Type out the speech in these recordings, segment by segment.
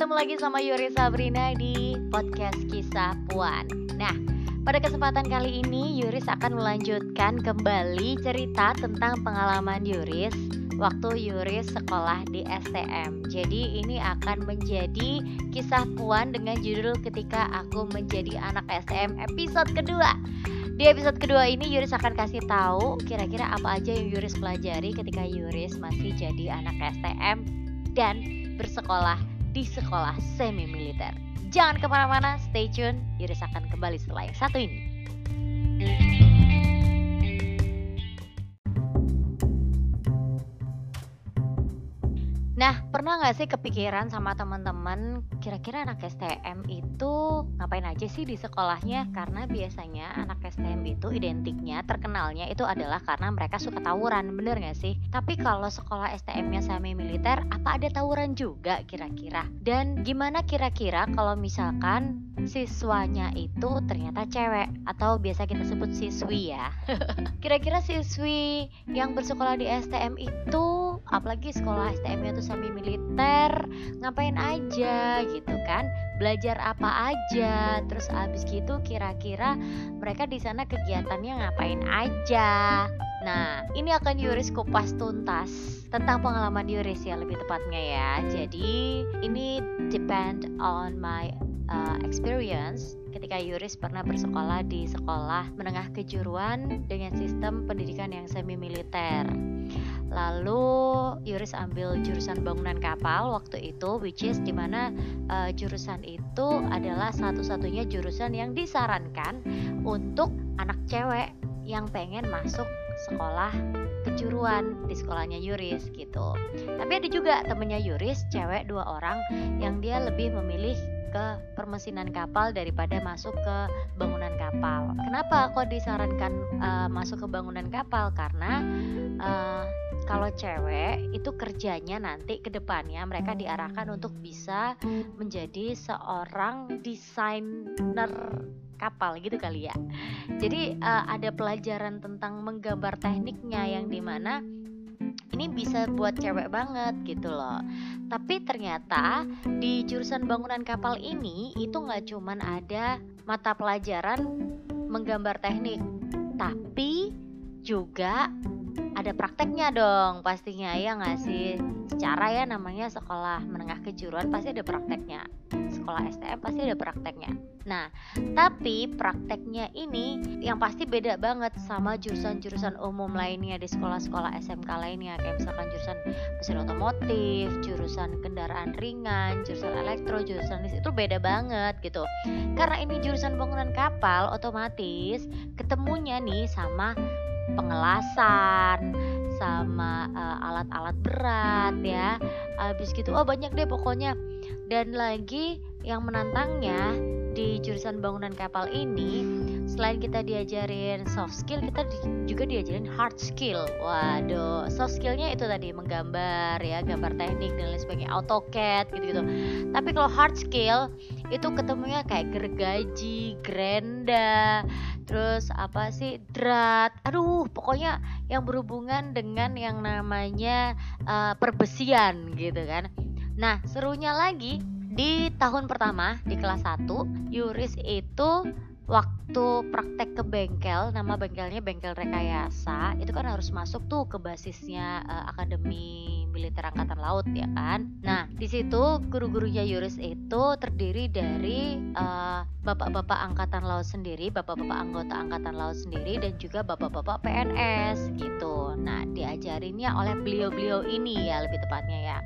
ketemu lagi sama Yuri Sabrina di podcast Kisah Puan. Nah, pada kesempatan kali ini Yuris akan melanjutkan kembali cerita tentang pengalaman Yuris waktu Yuris sekolah di STM. Jadi ini akan menjadi kisah Puan dengan judul ketika aku menjadi anak STM episode kedua. Di episode kedua ini Yuris akan kasih tahu kira-kira apa aja yang Yuris pelajari ketika Yuris masih jadi anak STM dan bersekolah di sekolah semi militer. Jangan ke mana-mana, stay tune. Iris akan kembali setelah yang satu ini. Nah, pernah nggak sih kepikiran sama teman-teman kira-kira anak STM itu ngapain aja sih di sekolahnya? Karena biasanya anak STM itu identiknya, terkenalnya itu adalah karena mereka suka tawuran, bener nggak sih? Tapi kalau sekolah STM-nya semi militer, apa ada tawuran juga kira-kira? Dan gimana kira-kira kalau misalkan siswanya itu ternyata cewek atau biasa kita sebut siswi ya? kira-kira siswi yang bersekolah di STM itu apalagi sekolah STM-nya tuh semi militer ngapain aja gitu kan belajar apa aja terus abis gitu kira-kira mereka di sana kegiatannya ngapain aja Nah, ini akan Yuris kupas tuntas tentang pengalaman Yuris ya lebih tepatnya ya. Jadi, ini depend on my uh, experience ketika Yuris pernah bersekolah di sekolah menengah kejuruan dengan sistem pendidikan yang semi militer. Lalu Yuris ambil jurusan bangunan kapal waktu itu which is di mana uh, jurusan itu adalah satu-satunya jurusan yang disarankan untuk anak cewek yang pengen masuk sekolah kejuruan di sekolahnya Yuris gitu. Tapi ada juga temennya Yuris, cewek dua orang yang dia lebih memilih ke permesinan kapal daripada masuk ke bangunan kapal. Kenapa kok disarankan uh, masuk ke bangunan kapal? Karena uh, kalau cewek itu kerjanya nanti ke depannya mereka diarahkan untuk bisa menjadi seorang desainer kapal gitu kali ya. Jadi uh, ada pelajaran tentang menggambar tekniknya yang di mana ini bisa buat cewek banget gitu loh tapi ternyata di jurusan bangunan kapal ini itu nggak cuman ada mata pelajaran menggambar teknik tapi juga ada prakteknya dong pastinya ya nggak sih? Secara ya namanya sekolah menengah kejuruan pasti ada prakteknya. Sekolah STM pasti ada prakteknya. Nah tapi prakteknya ini yang pasti beda banget sama jurusan-jurusan umum lainnya di sekolah-sekolah SMK lainnya. Kayak misalkan jurusan mesin otomotif jurusan kendaraan ringan jurusan elektro jurusan listrik itu beda banget gitu. Karena ini jurusan bangunan kapal otomatis ketemunya nih sama pengelasan sama uh, alat-alat berat ya. Habis gitu oh banyak deh pokoknya. Dan lagi yang menantangnya di jurusan bangunan kapal ini selain kita diajarin soft skill kita di, juga diajarin hard skill. Waduh soft skillnya itu tadi menggambar ya gambar teknik dan lain sebagainya AutoCAD gitu gitu tapi kalau hard skill itu ketemunya kayak gergaji grenda terus apa sih drat. Aduh pokoknya yang berhubungan dengan yang namanya uh, perbesian gitu kan. Nah serunya lagi di tahun pertama di kelas 1 Yuris itu waktu praktek ke bengkel nama bengkelnya bengkel rekayasa itu kan harus masuk tuh ke basisnya uh, akademi militer angkatan laut ya kan? Nah di situ guru-gurunya Yuris itu terdiri dari uh, bapak-bapak angkatan laut sendiri bapak-bapak anggota angkatan laut sendiri dan juga bapak-bapak PNS gitu. Nah diajarinnya oleh beliau-beliau ini ya lebih tepatnya ya.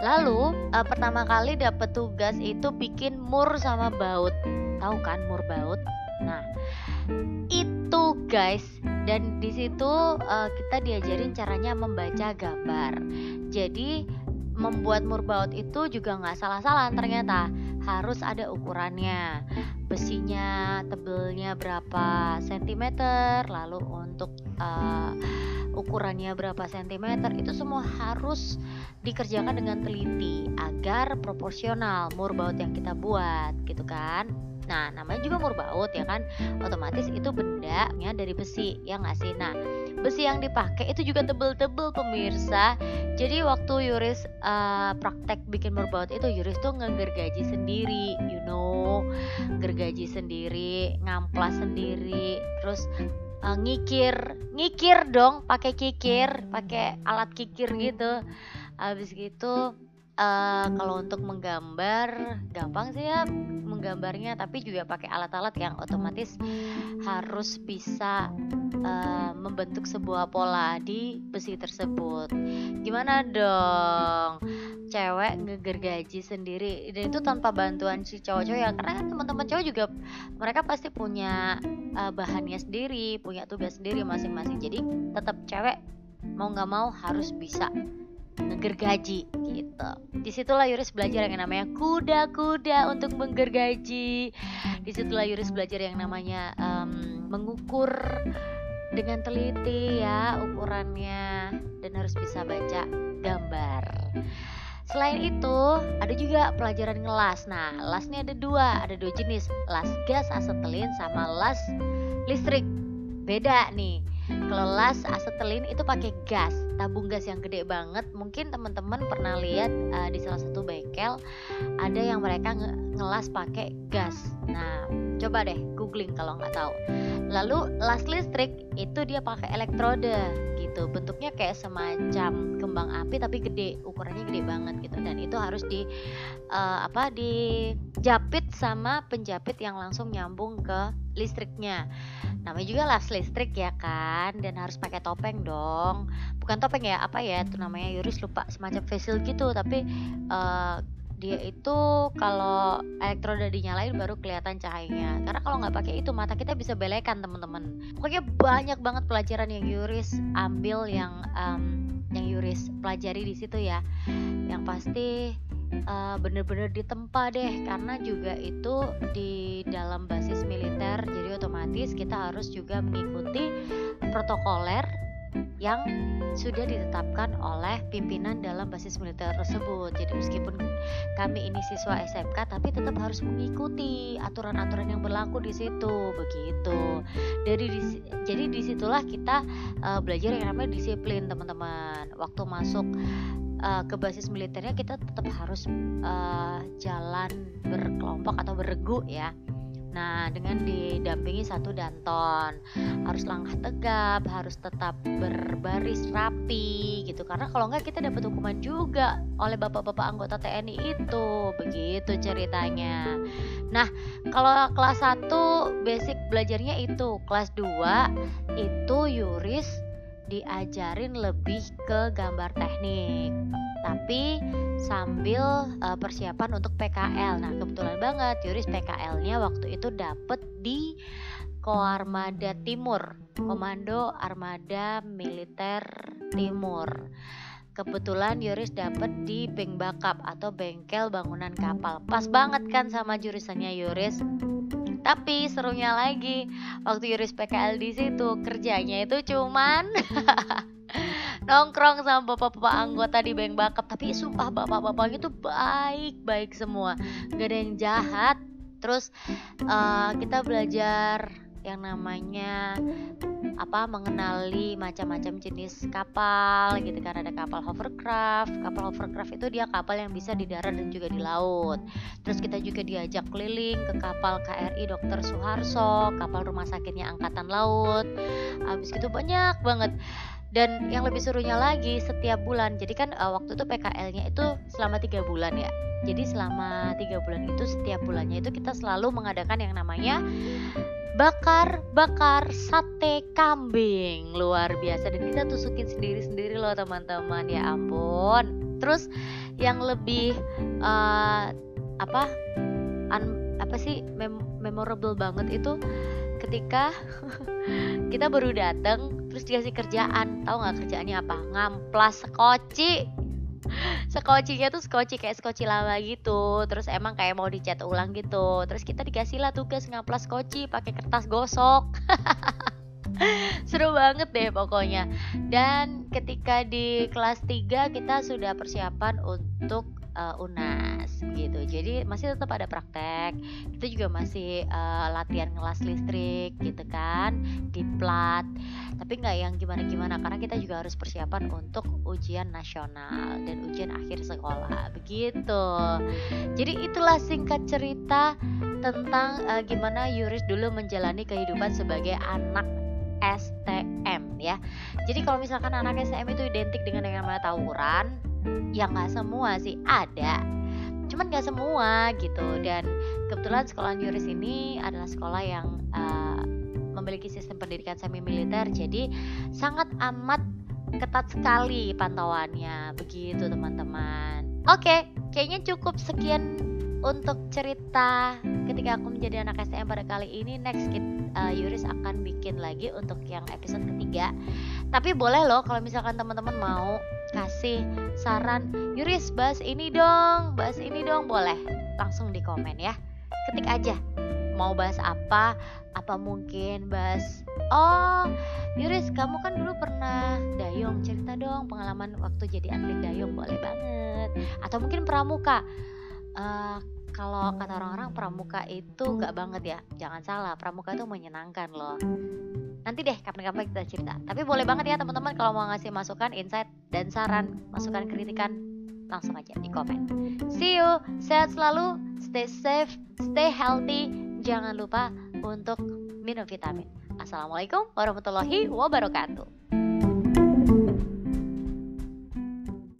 Lalu uh, pertama kali dapat tugas itu bikin mur sama baut tahu kan mur baut? Nah, itu guys dan di situ uh, kita diajarin caranya membaca gambar. Jadi membuat murbaut itu juga nggak salah-salah ternyata. Harus ada ukurannya. Besinya tebelnya berapa sentimeter lalu untuk uh, ukurannya berapa sentimeter itu semua harus dikerjakan dengan teliti agar proporsional murbaut yang kita buat gitu kan Nah, namanya juga murbaut ya kan. Otomatis itu bendanya dari besi, ya nggak sih? Nah, besi yang dipakai itu juga tebel-tebel pemirsa. Jadi waktu Yuris uh, praktek bikin murbaut itu Yuris tuh ngegergaji sendiri, you know, gergaji sendiri, ngamplas sendiri, terus uh, ngikir, ngikir dong, pakai kikir, pakai alat kikir gitu. Habis gitu uh, kalau untuk menggambar gampang sih ya menggambarnya tapi juga pakai alat-alat yang otomatis harus bisa uh, membentuk sebuah pola di besi tersebut. Gimana dong? Cewek ngegergaji sendiri dan itu tanpa bantuan si cowok-cowok ya karena teman-teman cowok juga mereka pasti punya uh, bahannya sendiri punya tugas sendiri masing-masing. Jadi tetap cewek mau nggak mau harus bisa ngegergaji gitu. Di situlah Yuris belajar yang namanya kuda-kuda untuk menggergaji. Di situlah Yuris belajar yang namanya um, mengukur dengan teliti ya ukurannya dan harus bisa baca gambar. Selain itu, ada juga pelajaran ngelas. Nah, las ada dua, ada dua jenis, las gas asetilin sama las listrik. Beda nih. Kalau las asetilin itu pakai gas, tabung gas yang gede banget. Mungkin teman-teman pernah lihat uh, di salah satu bengkel ada yang mereka nge ngelas pakai gas. Nah, coba deh googling kalau nggak tahu. Lalu las listrik itu dia pakai elektrode gitu. Bentuknya kayak semacam kembang api tapi gede, ukurannya gede banget gitu. Dan itu harus di uh, apa dijapit sama penjapit yang langsung nyambung ke listriknya namanya juga las listrik ya kan dan harus pakai topeng dong bukan topeng ya apa ya itu namanya Yuris lupa semacam facial gitu tapi uh, dia itu kalau elektroda dinyalain baru kelihatan cahayanya. Karena kalau nggak pakai itu mata kita bisa belekan teman-teman. Pokoknya banyak banget pelajaran yang Yuris ambil yang um, yang Yuris pelajari di situ ya. Yang pasti uh, bener-bener ditempa deh. Karena juga itu di dalam basis militer jadi otomatis kita harus juga mengikuti protokoler yang sudah ditetapkan oleh pimpinan dalam basis militer tersebut. Jadi meskipun kami ini siswa SMK tapi tetap harus mengikuti aturan-aturan yang berlaku di situ begitu. Dari di, jadi di situlah kita uh, belajar yang namanya disiplin teman-teman. Waktu masuk uh, ke basis militernya kita tetap harus uh, jalan berkelompok atau beregu ya. Nah, dengan didampingi satu danton, harus langkah tegap, harus tetap berbaris rapi gitu. Karena kalau enggak kita dapat hukuman juga oleh bapak-bapak anggota TNI itu. Begitu ceritanya. Nah, kalau kelas 1 basic belajarnya itu, kelas 2 itu yuris diajarin lebih ke gambar teknik tapi sambil uh, persiapan untuk PKL. Nah, kebetulan banget Yuris PKL-nya waktu itu dapet di Koarmada Timur, Komando Armada Militer Timur. Kebetulan Yuris dapet di Bank Bakap atau bengkel bangunan kapal. Pas banget kan sama jurusannya Yuris. Tapi serunya lagi waktu Yuris PKL di situ kerjanya itu cuman nongkrong sama bapak-bapak anggota di bank bakap tapi sumpah bapak-bapak itu baik-baik semua. Gak ada yang jahat. Terus uh, kita belajar yang namanya apa mengenali macam-macam jenis kapal gitu kan. Ada kapal hovercraft. Kapal hovercraft itu dia kapal yang bisa di darat dan juga di laut. Terus kita juga diajak keliling ke kapal KRI Dr. Suharso kapal rumah sakitnya Angkatan Laut. Habis itu banyak banget dan yang lebih serunya lagi setiap bulan. Jadi kan uh, waktu itu PKL-nya itu selama tiga bulan ya. Jadi selama tiga bulan itu setiap bulannya itu kita selalu mengadakan yang namanya bakar bakar sate kambing. Luar biasa. Dan kita tusukin sendiri sendiri loh teman-teman. Ya ampun. Terus yang lebih uh, apa un, apa sih mem memorable banget itu ketika kita baru datang terus dikasih kerjaan. Tahu nggak kerjaannya apa? Ngamplas sekoci. Sekocinya tuh skoci kayak skoci lama gitu. Terus emang kayak mau dicat ulang gitu. Terus kita dikasih lah tugas ngaplas skoci pakai kertas gosok. Seru banget deh pokoknya. Dan ketika di kelas 3 kita sudah persiapan untuk uh, UNAS gitu. Jadi masih tetap ada praktek. Kita juga masih uh, latihan ngelas listrik gitu kan di plat. Tapi nggak yang gimana-gimana karena kita juga harus persiapan untuk ujian nasional dan ujian akhir sekolah begitu. Jadi itulah singkat cerita tentang uh, gimana Yuris dulu menjalani kehidupan sebagai anak STM ya. Jadi kalau misalkan anak STM itu identik dengan yang namanya tawuran, ya nggak semua sih ada. Cuman nggak semua gitu. Dan kebetulan sekolah Yuris ini adalah sekolah yang uh, memiliki sistem pendidikan semi militer, jadi sangat amat ketat sekali pantauannya. Begitu teman-teman. Oke, kayaknya cukup sekian untuk cerita ketika aku menjadi anak STM pada kali ini next kita uh, Yuris akan bikin lagi untuk yang episode ketiga. Tapi boleh loh kalau misalkan teman-teman mau kasih saran, Yuris bahas ini dong, bahas ini dong, boleh langsung di komen ya. Ketik aja mau bahas apa, apa mungkin bahas Oh, Yuris, kamu kan dulu pernah dayung, cerita dong pengalaman waktu jadi atlet dayung, boleh banget. Atau mungkin pramuka. Uh, kalau kata orang-orang pramuka itu gak banget ya jangan salah pramuka itu menyenangkan loh nanti deh kapan-kapan kita cerita. Tapi boleh banget ya teman-teman kalau mau ngasih masukan insight dan saran masukan kritikan langsung aja di komen. See you. Sehat selalu. Stay safe. Stay healthy. Jangan lupa untuk minum vitamin. Assalamualaikum warahmatullahi wabarakatuh